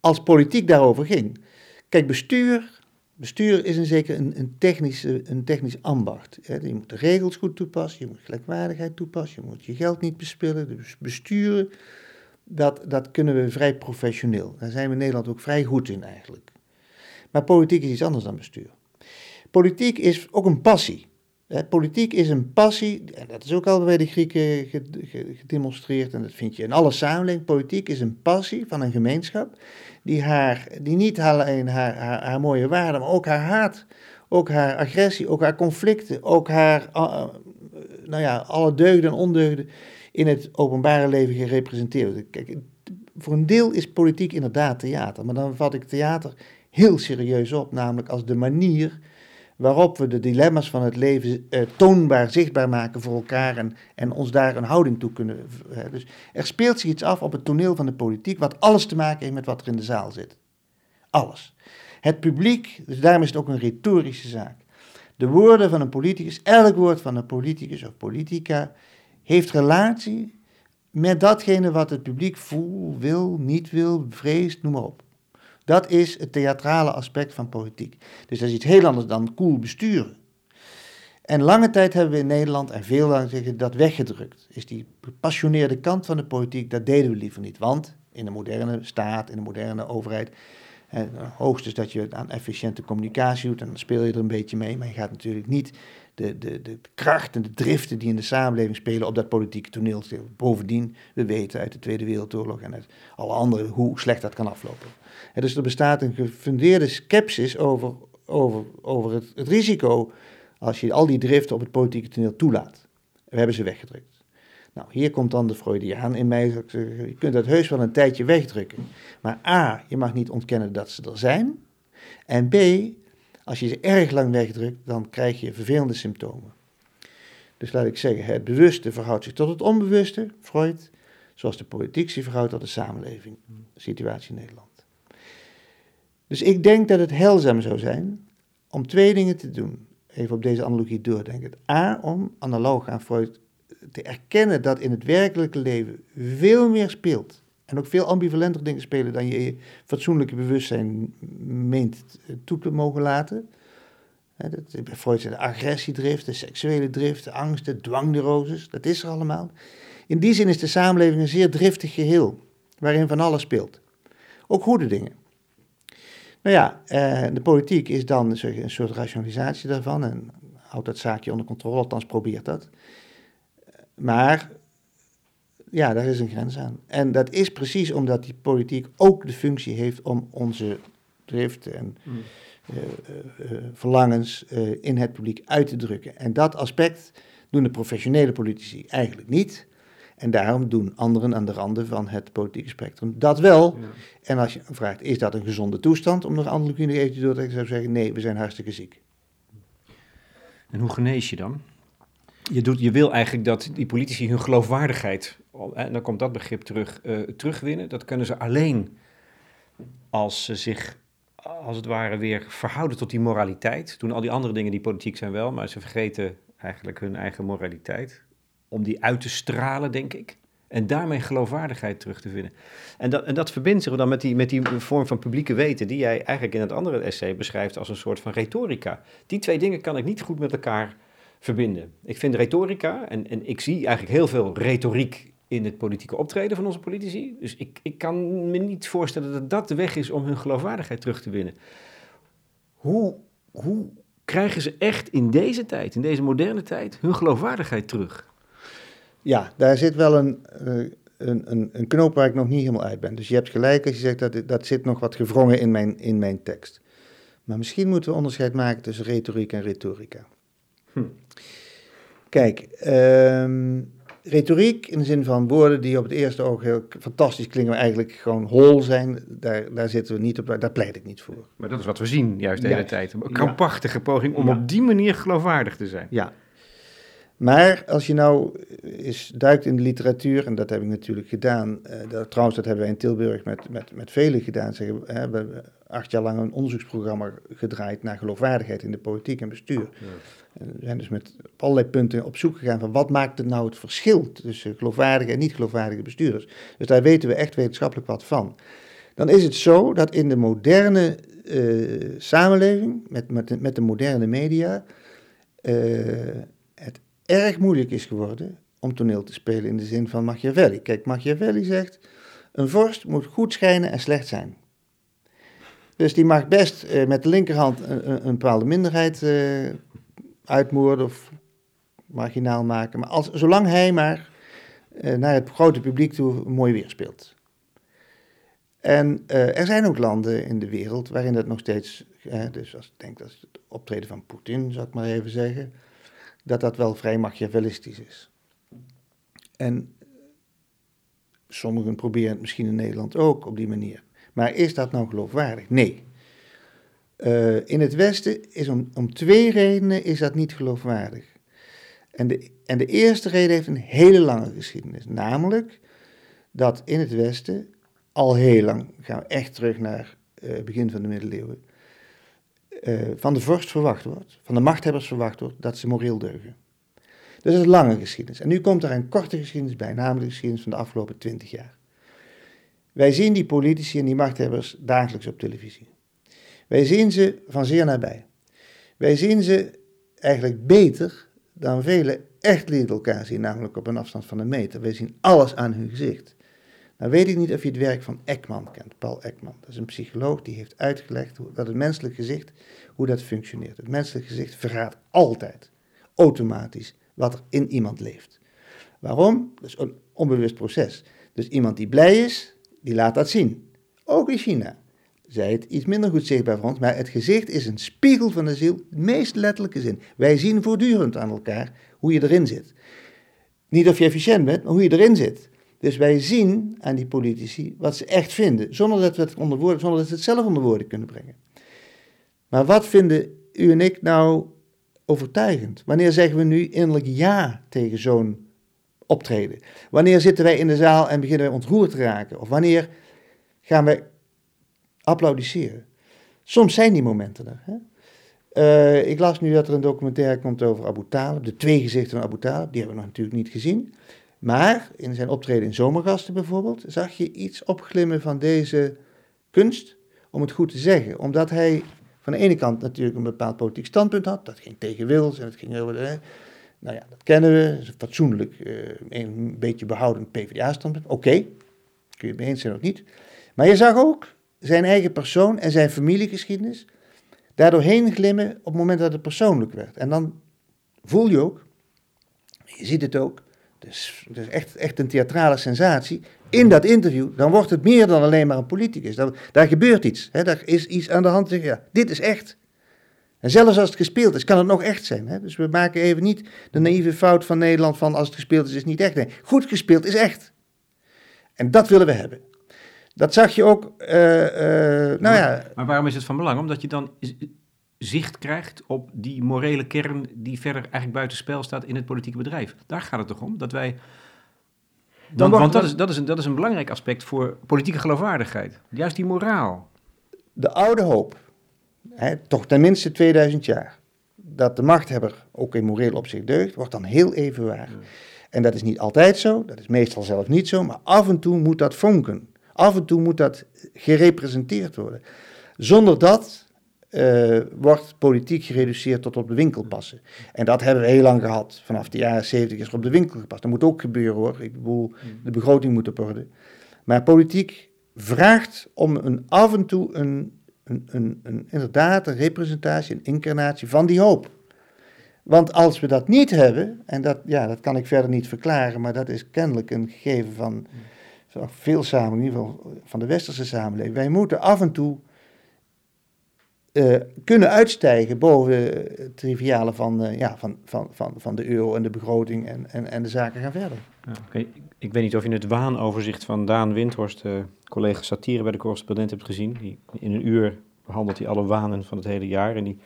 als politiek daarover ging. Kijk, bestuur Bestuur is een zeker een, een, een technisch ambacht. Je moet de regels goed toepassen, je moet gelijkwaardigheid toepassen, je moet je geld niet bespillen. Dus besturen, dat, dat kunnen we vrij professioneel. Daar zijn we in Nederland ook vrij goed in eigenlijk. Maar politiek is iets anders dan bestuur. Politiek is ook een passie. Politiek is een passie, en dat is ook al bij de Grieken gedemonstreerd, en dat vind je in alle samenlevingen. Politiek is een passie van een gemeenschap die, haar, die niet alleen haar, haar, haar mooie waarden, maar ook haar haat, ook haar agressie, ook haar conflicten, ook haar, uh, nou ja, alle deugden en ondeugden in het openbare leven gerepresenteerd. Kijk, voor een deel is politiek inderdaad theater, maar dan vat ik theater heel serieus op, namelijk als de manier waarop we de dilemma's van het leven eh, toonbaar, zichtbaar maken voor elkaar en, en ons daar een houding toe kunnen. Uh, dus er speelt zich iets af op het toneel van de politiek, wat alles te maken heeft met wat er in de zaal zit. Alles. Het publiek, dus daarom is het ook een retorische zaak. De woorden van een politicus, elk woord van een politicus of politica, heeft relatie met datgene wat het publiek voelt, wil, niet wil, vreest, noem maar op. Dat is het theatrale aspect van politiek. Dus dat is iets heel anders dan cool besturen. En lange tijd hebben we in Nederland, en veel lang zeggen, dat weggedrukt. Is die gepassioneerde kant van de politiek, dat deden we liever niet. Want in de moderne staat, in de moderne overheid, het hoogstens dat je aan efficiënte communicatie doet, en dan speel je er een beetje mee, maar je gaat natuurlijk niet de, de, de kracht en de driften die in de samenleving spelen op dat politieke toneel. Bovendien, we weten uit de Tweede Wereldoorlog en uit alle andere hoe slecht dat kan aflopen. Dus er bestaat een gefundeerde sceptisch over, over, over het, het risico als je al die driften op het politieke toneel toelaat. We hebben ze weggedrukt. Nou, hier komt dan de Freudiaan in mij. Je kunt dat heus wel een tijdje wegdrukken. Maar A, je mag niet ontkennen dat ze er zijn. En B, als je ze erg lang wegdrukt, dan krijg je vervelende symptomen. Dus laat ik zeggen, het bewuste verhoudt zich tot het onbewuste, Freud, zoals de politiek zich verhoudt tot de samenleving, situatie in Nederland. Dus ik denk dat het heilzaam zou zijn om twee dingen te doen. Even op deze analogie doordenken. A, om analoog aan Freud te erkennen dat in het werkelijke leven veel meer speelt en ook veel ambivalenter dingen spelen dan je je fatsoenlijke bewustzijn meent toe te mogen laten. dat, bij Freud de agressiedrift, de seksuele drift, de angst, de dwangneuroses, dat is er allemaal. In die zin is de samenleving een zeer driftig geheel, waarin van alles speelt. Ook goede dingen. Nou ja, eh, de politiek is dan een soort rationalisatie daarvan en houdt dat zaakje onder controle, althans probeert dat. Maar ja, daar is een grens aan. En dat is precies omdat die politiek ook de functie heeft om onze driften en mm. uh, uh, verlangens in het publiek uit te drukken. En dat aspect doen de professionele politici eigenlijk niet. En daarom doen anderen aan de randen van het politieke spectrum dat wel. En als je vraagt, is dat een gezonde toestand om nog andere even door te trekken, zou ik zeggen, nee, we zijn hartstikke ziek. En hoe genees je dan? Je, doet, je wil eigenlijk dat die politici hun geloofwaardigheid, en dan komt dat begrip terug, uh, terugwinnen. Dat kunnen ze alleen als ze zich, als het ware, weer verhouden tot die moraliteit. Doen al die andere dingen die politiek zijn wel, maar ze vergeten eigenlijk hun eigen moraliteit. Om die uit te stralen, denk ik. En daarmee geloofwaardigheid terug te vinden. En dat, en dat verbindt zich dan met die, met die vorm van publieke weten, die jij eigenlijk in het andere essay beschrijft als een soort van retorica. Die twee dingen kan ik niet goed met elkaar verbinden. Ik vind retorica, en, en ik zie eigenlijk heel veel retoriek in het politieke optreden van onze politici. Dus ik, ik kan me niet voorstellen dat dat de weg is om hun geloofwaardigheid terug te winnen. Hoe, hoe krijgen ze echt in deze tijd, in deze moderne tijd, hun geloofwaardigheid terug? Ja, daar zit wel een, eh, een, een, een knoop waar ik nog niet helemaal uit ben. Dus je hebt gelijk als je zegt dat dat zit nog wat gevrongen in mijn, in mijn tekst. Maar misschien moeten we onderscheid maken tussen retoriek en retorica. Hm. Kijk, ehm, retoriek in de zin van woorden die op het eerste oog heel fantastisch klinken, maar eigenlijk gewoon hol zijn, daar, daar zitten we niet op, daar pleit ik niet voor. Maar dat is wat we zien juist de hele Ja. tijd. Een krampachtige poging om Ja. op die manier geloofwaardig te zijn. Ja. Maar als je nou eens duikt in de literatuur, en dat heb ik natuurlijk gedaan, eh, dat, trouwens dat hebben wij in Tilburg met, met, met velen gedaan, zeggen, we, hebben acht jaar lang een onderzoeksprogramma gedraaid naar geloofwaardigheid in de politiek en bestuur. En we zijn dus met allerlei punten op zoek gegaan van wat maakt het nou het verschil tussen geloofwaardige en niet geloofwaardige bestuurders. Dus daar weten we echt wetenschappelijk wat van. Dan is het zo dat in de moderne eh, samenleving, met, met, met de moderne media, eh, erg moeilijk is geworden om toneel te spelen in de zin van Machiavelli. Kijk, Machiavelli zegt, een vorst moet goed schijnen en slecht zijn. Dus die mag best eh, met de linkerhand een, een, bepaalde minderheid eh, uitmoorden of marginaal maken. Maar als, zolang hij maar eh, naar het grote publiek toe mooi weer speelt. En er zijn ook landen in de wereld waarin dat nog steeds, dus als ik denk dat het optreden van Poetin, zou ik maar even zeggen, dat dat wel vrij machiavellistisch is. En sommigen proberen het misschien in Nederland ook op die manier. Maar is dat nou geloofwaardig? Nee. Eh, in het Westen is om, om twee redenen is dat niet geloofwaardig. En de, en de eerste reden heeft een hele lange geschiedenis. Namelijk dat in het Westen al heel lang, gaan we echt terug naar het begin van de middeleeuwen, eh, van de vorst verwacht wordt, van de machthebbers verwacht wordt, dat ze moreel deugen. Dus dat is een lange geschiedenis. En nu komt er een korte geschiedenis bij, namelijk de geschiedenis van de afgelopen twintig jaar. Wij zien die politici en die machthebbers dagelijks op televisie. Wij zien ze van zeer nabij. Wij zien ze eigenlijk beter dan velen echt leren elkaar zien, namelijk op een afstand van een meter. Wij zien alles aan hun gezicht. Nou weet ik niet of je het werk van Ekman kent, Paul Ekman. Dat is een psycholoog die heeft uitgelegd hoe, dat het menselijk gezicht, hoe dat functioneert. Het menselijk gezicht verraadt altijd, automatisch, wat er in iemand leeft. Waarom? Dat is een onbewust proces. Dus iemand die blij is, die laat dat zien. Ook in China. Zij het iets minder goed zichtbaar voor ons, maar het gezicht is een spiegel van de ziel, de meest letterlijke zin. Wij zien voortdurend aan elkaar hoe je erin zit. Niet of je efficiënt bent, maar hoe je erin zit. Dus wij zien aan die politici wat ze echt vinden, zonder dat we het onder woorden, zonder dat ze het zelf onder woorden kunnen brengen. Maar wat vinden u en ik nou overtuigend? Wanneer zeggen we nu innerlijk ja tegen zo'n optreden? Wanneer zitten wij in de zaal en beginnen wij ontroerd te raken? Of wanneer gaan wij applaudisseren? Soms zijn die momenten er. Hè? Uh, ik las nu dat er een documentaire komt over Abu Talib, de twee gezichten van Abu Talib, die hebben we nog natuurlijk niet gezien. Maar in zijn optreden in Zomergasten bijvoorbeeld, zag je iets opglimmen van deze kunst, om het goed te zeggen. Omdat hij van de ene kant natuurlijk een bepaald politiek standpunt had, dat ging tegen Wils en het ging de... Nou ja, dat kennen we, dat fatsoenlijk, uh, een beetje behoudend PvdA-standpunt. Oké, kun je het mee eens zijn of niet. Maar je zag ook zijn eigen persoon en zijn familiegeschiedenis daardoorheen glimmen op het moment dat het persoonlijk werd. En dan voel je ook, je ziet het ook, dus is echt, echt een theatrale sensatie. In dat interview, dan wordt het meer dan alleen maar een politicus. Dan, daar gebeurt iets. Hè, daar is iets aan de hand. Ja, dit is echt. En zelfs als het gespeeld is, kan het nog echt zijn. Hè? Dus we maken even niet de naïeve fout van Nederland van als het gespeeld is, is het niet echt. Nee, goed gespeeld is echt. En dat willen we hebben. Dat zag je ook, uh, uh, nou ja... Maar, maar waarom is het van belang? Omdat je dan zicht krijgt op die morele kern die verder eigenlijk buitenspel staat in het politieke bedrijf. Daar gaat het toch om, dat wij... Dan, want dat is, dat, is een, dat is een belangrijk aspect voor politieke geloofwaardigheid. Juist die moraal. De oude hoop, hè, toch tenminste 2000 jaar, dat de machthebber ook in moreel opzicht deugt, wordt dan heel even waar. Ja. En dat is niet altijd zo, dat is meestal zelf niet zo, maar af en toe moet dat vonken. Af en toe moet dat gerepresenteerd worden. Zonder dat uh, wordt politiek gereduceerd tot op de winkel passen. En dat hebben we heel lang gehad. Vanaf de jaren 70 is er op de winkel gepast. Dat moet ook gebeuren hoor. Ik bedoel, de begroting moet op orde. Maar politiek vraagt om een, af en toe een, een, een, een, inderdaad een representatie, een incarnatie van die hoop. Want als we dat niet hebben, en dat, ja, dat kan ik verder niet verklaren, maar dat is kennelijk een gegeven van, van veel samen, in ieder geval van de westerse samenleving. Wij moeten af en toe uh, kunnen uitstijgen boven het triviale van, uh, ja, van, van, van, van de euro en de begroting en, en, en de zaken gaan verder. Ja. Ik weet niet of je het waanoverzicht van Daan Windhorst, uh, collega satire bij de correspondent, hebt gezien. Die, in een uur behandelt hij alle wanen van het hele jaar en die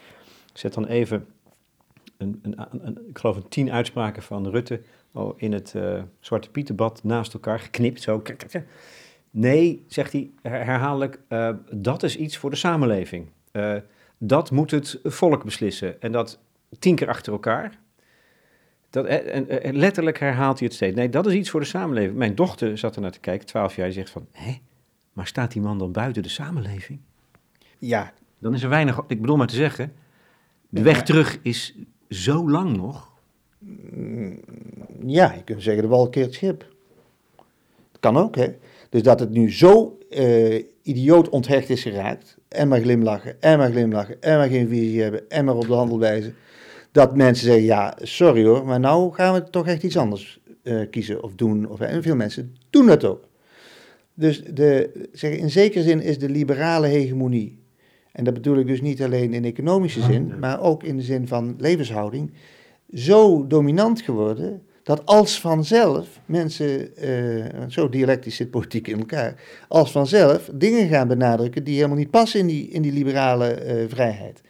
zet dan even, een, een, een, ik geloof een tien uitspraken van Rutte in het Zwarte Pietenbad naast elkaar geknipt. Zo. Nee, zegt hij herhaaldelijk, dat is iets voor de samenleving. Uh, dat moet het volk beslissen. En dat tien keer achter elkaar. Dat, eh, en, en, letterlijk herhaalt hij het steeds. Nee, dat is iets voor de samenleving. Mijn dochter zat er naar te kijken, twaalf jaar, die zegt van... Hé, maar staat die man dan buiten de samenleving? Ja. Dan is er weinig... Ik bedoel maar te zeggen, de weg terug is zo lang nog. Mm, ja, je kunt zeggen de wal keert schip. Dat kan ook, hè. Dus dat het nu zo uh, idioot onthecht is geraakt en maar glimlachen, en maar glimlachen, en maar geen visie hebben, en maar op de handel wijzen. Dat mensen zeggen, ja, sorry hoor, maar nou gaan we toch echt iets anders uh, kiezen of doen. Of, en veel mensen doen dat ook. Dus de, zeg, in zekere zin is de liberale hegemonie, en dat bedoel ik dus niet alleen in economische zin, maar ook in de zin van levenshouding, zo dominant geworden dat als vanzelf mensen, uh, zo dialectisch zit politiek in elkaar, als vanzelf dingen gaan benadrukken die helemaal niet passen in die, in die liberale uh, vrijheid.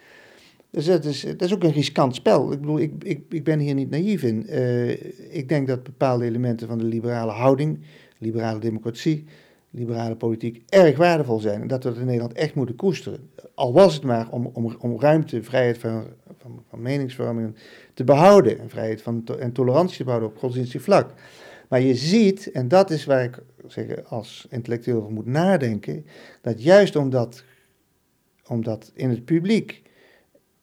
Dus dat is, dat is ook een riskant spel. Ik bedoel, ik, ik, ik ben hier niet naïef in. Uh, ik denk dat bepaalde elementen van de liberale houding, liberale democratie, liberale politiek erg waardevol zijn. En dat we dat in Nederland echt moeten koesteren. Al was het maar om, om, om ruimte, vrijheid van, van, van meningsvorming te behouden. En vrijheid van en tolerantie te behouden op godsdienstig vlak. Maar je ziet, en dat is waar ik zeg, als intellectueel over moet nadenken, dat juist omdat, omdat in het publiek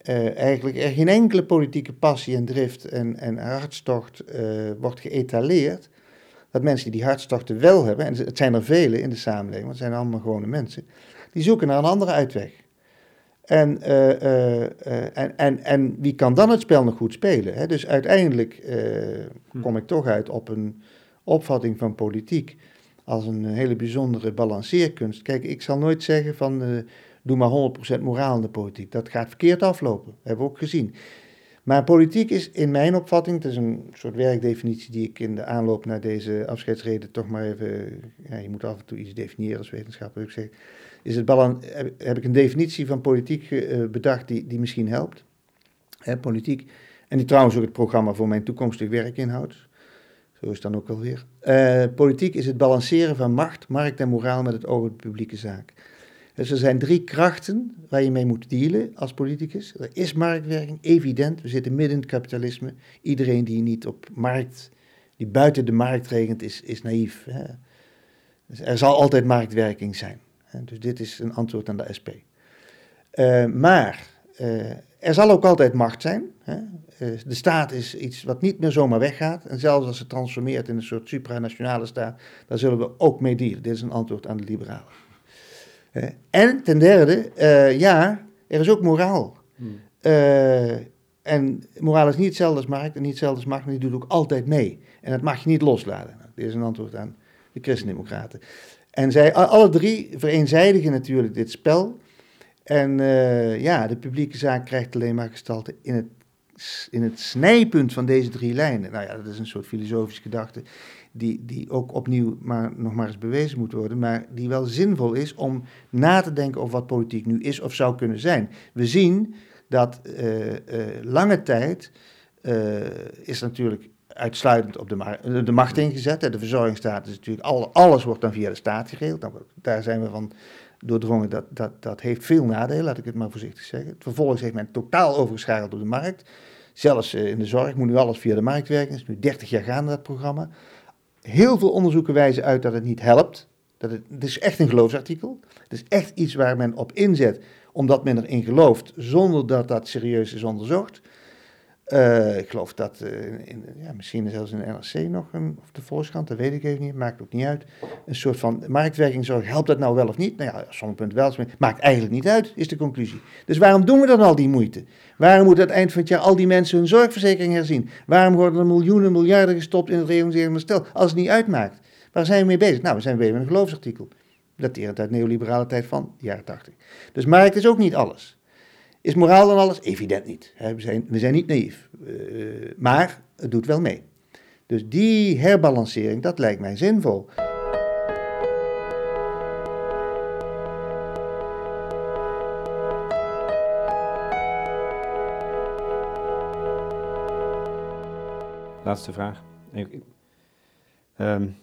uh, eigenlijk er geen enkele politieke passie en drift en, en hartstocht uh, wordt geëtaleerd, dat mensen die die hartstochten wel hebben, en het zijn er vele in de samenleving, want het zijn allemaal gewone mensen, die zoeken naar een andere uitweg. En, uh, uh, en, en, en wie kan dan het spel nog goed spelen? Hè? Dus uiteindelijk hm. kom ik toch uit op een opvatting van politiek als een hele bijzondere balanceerkunst. Kijk, ik zal nooit zeggen van doe maar 100% moraal in de politiek. Dat gaat verkeerd aflopen, hebben we ook gezien. Maar politiek is in mijn opvatting, het is een soort werkdefinitie die ik in de aanloop naar deze afscheidsreden toch maar even, ja, je moet af en toe iets definiëren als wetenschapper, ik zeg, is het balans, heb, ik een definitie van politiek uh, bedacht die, die misschien helpt. Hè, politiek, en die trouwens ook het programma voor mijn toekomstig werk inhoudt. Zo is het dan ook alweer. Uh, politiek is het balanceren van macht, markt en moraal met het oog op de publieke zaak. Dus er zijn drie krachten waar je mee moet dealen als politicus. Er is marktwerking, evident. We zitten midden in het kapitalisme. Iedereen die niet op markt, die buiten de markt regent, is, is naïef. Hè? Dus er zal altijd marktwerking zijn. Dus dit is een antwoord aan de SP. Eh, maar uh, er zal ook altijd macht zijn. Hè? Uh, de staat is iets wat niet meer zomaar weggaat. En zelfs als het transformeert in een soort supranationale staat, daar zullen we ook mee dealen. Dit is een antwoord aan de liberalen. En ten derde, ja, er is ook moraal. Hmm. en moraal is niet hetzelfde als markt en niet hetzelfde als macht, maar die doet ook altijd mee. En dat mag je niet loslaten. Nou, dit is een antwoord aan de christendemocraten. En zij, alle drie vereenzijdigen natuurlijk dit spel. En uh, ja, de publieke zaak krijgt alleen maar gestalte in het, in het snijpunt van deze drie lijnen. Nou ja, dat is een soort filosofische gedachte die, die ook opnieuw maar, nog maar eens bewezen moet worden, maar die wel zinvol is om na te denken over wat politiek nu is of zou kunnen zijn. We zien dat uh, uh, lange tijd is natuurlijk uitsluitend op de, de macht ingezet. De verzorgingsstaat is natuurlijk, alles wordt dan via de staat geregeld. Nou, daar zijn we van doordrongen, dat, dat, dat heeft veel nadelen, laat ik het maar voorzichtig zeggen. Vervolgens heeft men totaal overgeschakeld op de markt. Zelfs eh, in de zorg moet nu alles via de markt werken. Het is nu 30 jaar gaande dat programma. Heel veel onderzoeken wijzen uit dat het niet helpt. Dat het, het is echt een geloofsartikel. Het is echt iets waar men op inzet, omdat men erin gelooft, zonder dat dat serieus is onderzocht. Uh, ik geloof dat uh, in, ja, misschien zelfs in de NRC nog, een, of de Volkskrant, dat weet ik even niet, maakt ook niet uit. Een soort van marktwerking zorg, helpt dat nou wel of niet? Nou ja, sommige punten wel, maakt eigenlijk niet uit, is de conclusie. Dus waarom doen we dan al die moeite? Waarom moet aan het eind van het jaar al die mensen hun zorgverzekering herzien? Waarom worden er miljoenen, miljarden gestopt in het realiseren stel, als het niet uitmaakt? Waar zijn we mee bezig? Nou, we zijn bezig met een geloofsartikel. Daterend uit neoliberale tijd van de jaren 80. Dus markt is ook niet alles. Is moraal dan alles? Evident niet. We zijn, we zijn niet naïef. Uh, maar het doet wel mee. Dus die herbalancering, dat lijkt mij zinvol. Laatste vraag. Um,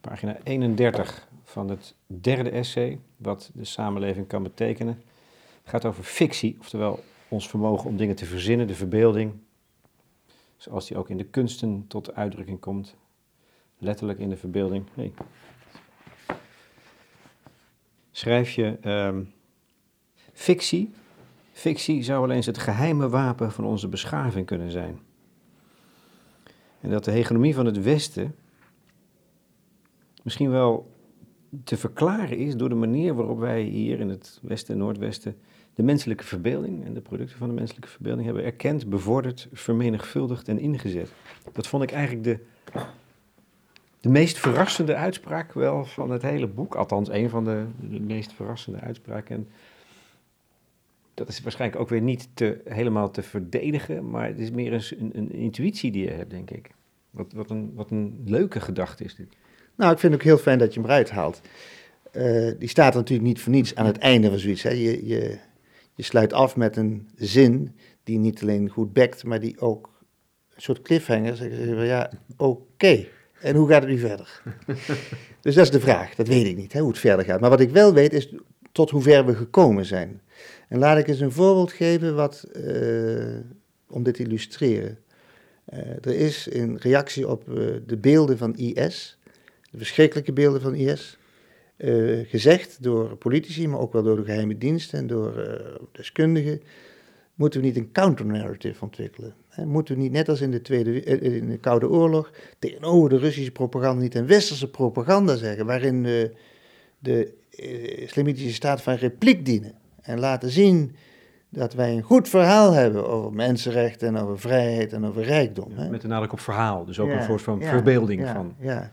pagina 31 van het derde essay, wat de samenleving kan betekenen. Het gaat over fictie, oftewel ons vermogen om dingen te verzinnen, de verbeelding, zoals die ook in de kunsten tot uitdrukking komt, letterlijk in de verbeelding. Hey. Schrijf je um, fictie? Fictie zou wel eens het geheime wapen van onze beschaving kunnen zijn. En dat de hegemonie van het Westen misschien wel te verklaren is door de manier waarop wij hier in het Westen en Noordwesten de menselijke verbeelding en de producten van de menselijke verbeelding hebben erkend, bevorderd, vermenigvuldigd en ingezet. Dat vond ik eigenlijk de, de meest verrassende uitspraak wel van het hele boek. Althans, een van de, meest verrassende uitspraken. En dat is waarschijnlijk ook weer niet te, helemaal te verdedigen, maar het is meer een, een, een intuïtie die je hebt, denk ik. Wat, wat, een, wat een leuke gedachte is dit. Nou, ik vind het ook heel fijn dat je hem eruit haalt. Uh, die staat natuurlijk niet voor niets aan het einde van zoiets. Hè. Je, je, je sluit af met een zin die niet alleen goed bekt, maar die ook een soort cliffhanger zegt. Van, ja, oké. En hoe gaat het nu verder? <laughs> dus dat is de vraag. Dat weet ik niet, hè, hoe het verder gaat. Maar wat ik wel weet is tot hoe ver we gekomen zijn. En laat ik eens een voorbeeld geven wat, uh, om dit te illustreren. Uh, er is in reactie op uh, de beelden van IS de verschrikkelijke beelden van IS, uh, eh, gezegd door politici, maar ook wel door de geheime diensten en door uh, deskundigen, moeten we niet een counter-narrative ontwikkelen. Hè? Moeten we niet, net als in de, tweede, eh, in de Koude Oorlog, tegenover de Russische propaganda niet een westerse propaganda zeggen, waarin de, de islamitische staat van repliek dienen en laten zien dat wij een goed verhaal hebben over mensenrechten en over vrijheid en over rijkdom. Hè? Met een nadruk op verhaal, dus ook een soort van verbeelding ja, van. Ja.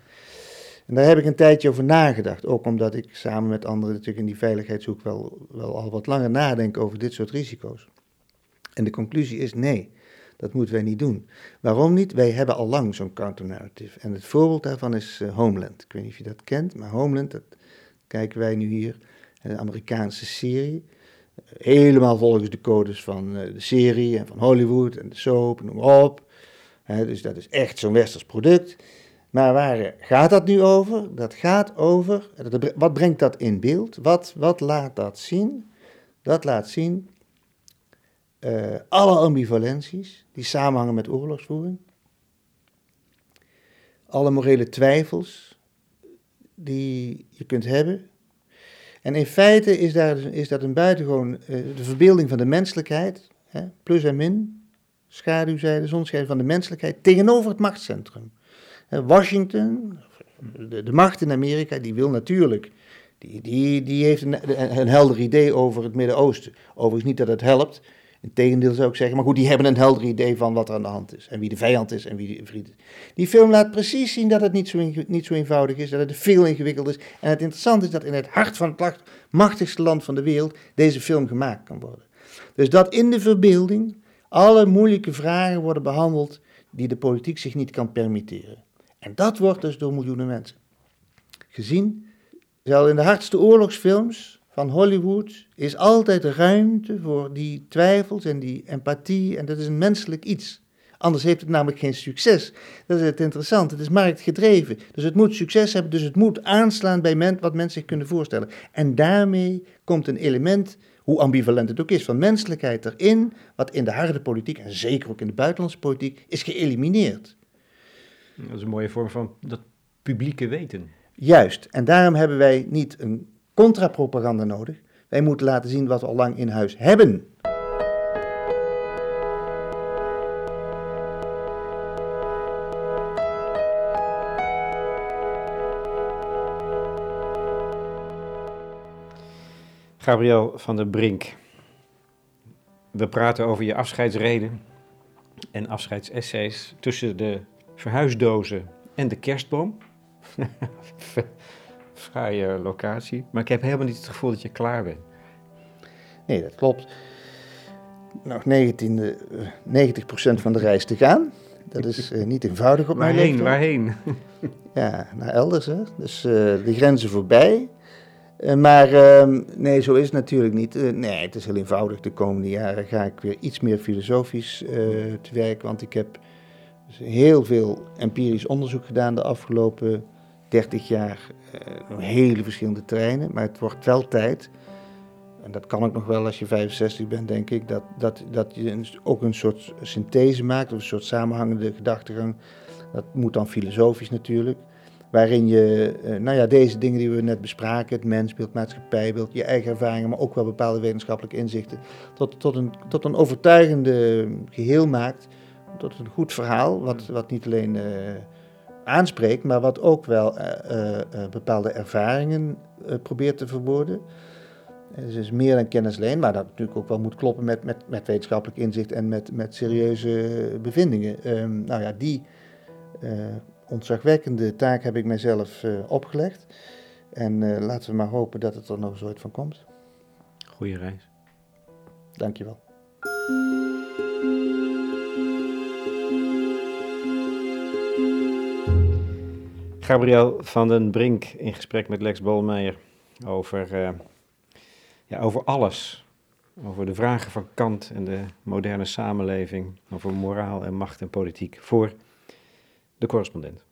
En daar heb ik een tijdje over nagedacht. Ook omdat ik samen met anderen natuurlijk in die veiligheidshoek wel, wel al wat langer nadenk over dit soort risico's. En de conclusie is nee, dat moeten wij niet doen. Waarom niet? Wij hebben al lang zo'n counter-narrative. En het voorbeeld daarvan is uh, Homeland. Ik weet niet of je dat kent, maar Homeland, dat kijken wij nu hier. Een Amerikaanse serie. Helemaal volgens de codes van uh, de serie en van Hollywood en de soap, noem maar op. dus dat is echt zo'n westers product. Maar waar gaat dat nu over? Dat gaat over, wat brengt dat in beeld? Wat, wat laat dat zien? Dat laat zien uh, alle ambivalenties die samenhangen met oorlogsvoering. Alle morele twijfels die je kunt hebben. En in feite is, daar, is dat een buitengewoon uh, de verbeelding van de menselijkheid, hè, plus en min, schaduwzijde, zonschijn van de menselijkheid, tegenover het machtscentrum. Washington, de, de, macht in Amerika, die wil natuurlijk, die, die, die heeft een, een helder idee over het Midden-Oosten. Overigens niet dat het helpt, Integendeel zou ik zeggen, maar goed, die hebben een helder idee van wat er aan de hand is. En wie de vijand is en wie de vriend is. Die film laat precies zien dat het niet zo, niet zo eenvoudig is, dat het veel ingewikkeld is. En het interessante is dat in het hart van het machtigste land van de wereld deze film gemaakt kan worden. Dus dat in de verbeelding alle moeilijke vragen worden behandeld die de politiek zich niet kan permitteren. En dat wordt dus door miljoenen mensen gezien. Zelfs in de hardste oorlogsfilms van Hollywood is altijd ruimte voor die twijfels en die empathie. En dat is een menselijk iets. Anders heeft het namelijk geen succes. Dat is het interessante. Het is marktgedreven. Dus het moet succes hebben. Dus het moet aanslaan bij men, wat mensen zich kunnen voorstellen. En daarmee komt een element, hoe ambivalent het ook is, van menselijkheid erin. Wat in de harde politiek, en zeker ook in de buitenlandse politiek, is geëlimineerd. Dat is een mooie vorm van dat publieke weten. Juist, en daarom hebben wij niet een contrapropaganda nodig. Wij moeten laten zien wat we al lang in huis hebben. Gabriel van der Brink, we praten over je afscheidsreden en afscheidsessays tussen de verhuisdozen en de kerstboom. <laughs> Fraaie locatie, maar ik heb helemaal niet het gevoel dat je klaar bent. Nee, dat klopt. Nog 19, uh, 90% van de reis te gaan. Dat is uh, niet eenvoudig op mijn Waarheen, waarheen? <laughs> Ja, naar elders. Hè? Dus uh, de grenzen voorbij. Uh, maar uh, nee, zo is het natuurlijk niet. Uh, nee, het is heel eenvoudig. De komende jaren ga ik weer iets meer filosofisch te werk. Want ik heb dus heel veel empirisch onderzoek gedaan de afgelopen 30 jaar. op hele verschillende terreinen. Maar het wordt wel tijd. En dat kan ook nog wel als je 65 bent, denk ik. Dat, dat, dat je ook een soort synthese maakt. Of een soort samenhangende gedachtegang. Dat moet dan filosofisch natuurlijk waarin je, nou ja, deze dingen die we net bespraken, het mensbeeld, maatschappijbeeld, je eigen ervaringen, maar ook wel bepaalde wetenschappelijke inzichten, tot, tot, een, tot een overtuigende geheel maakt, tot een goed verhaal, wat, wat niet alleen uh, aanspreekt, maar wat ook wel uh, uh, bepaalde ervaringen probeert te verwoorden. Dus is meer dan kennis alleen, maar dat natuurlijk ook wel moet kloppen met, met, met wetenschappelijk inzicht en met, met serieuze bevindingen. Um, nou ja, die ontzagwekkende taak heb ik mijzelf uh, opgelegd. En laten we maar hopen dat het er nog eens ooit van komt. Goeie reis. Dankjewel. Gabriel van den Brink in gesprek met Lex Bolmeijer over, uh, ja, over alles. Over de vragen van Kant en de moderne samenleving. Over moraal en macht en politiek voor de correspondent.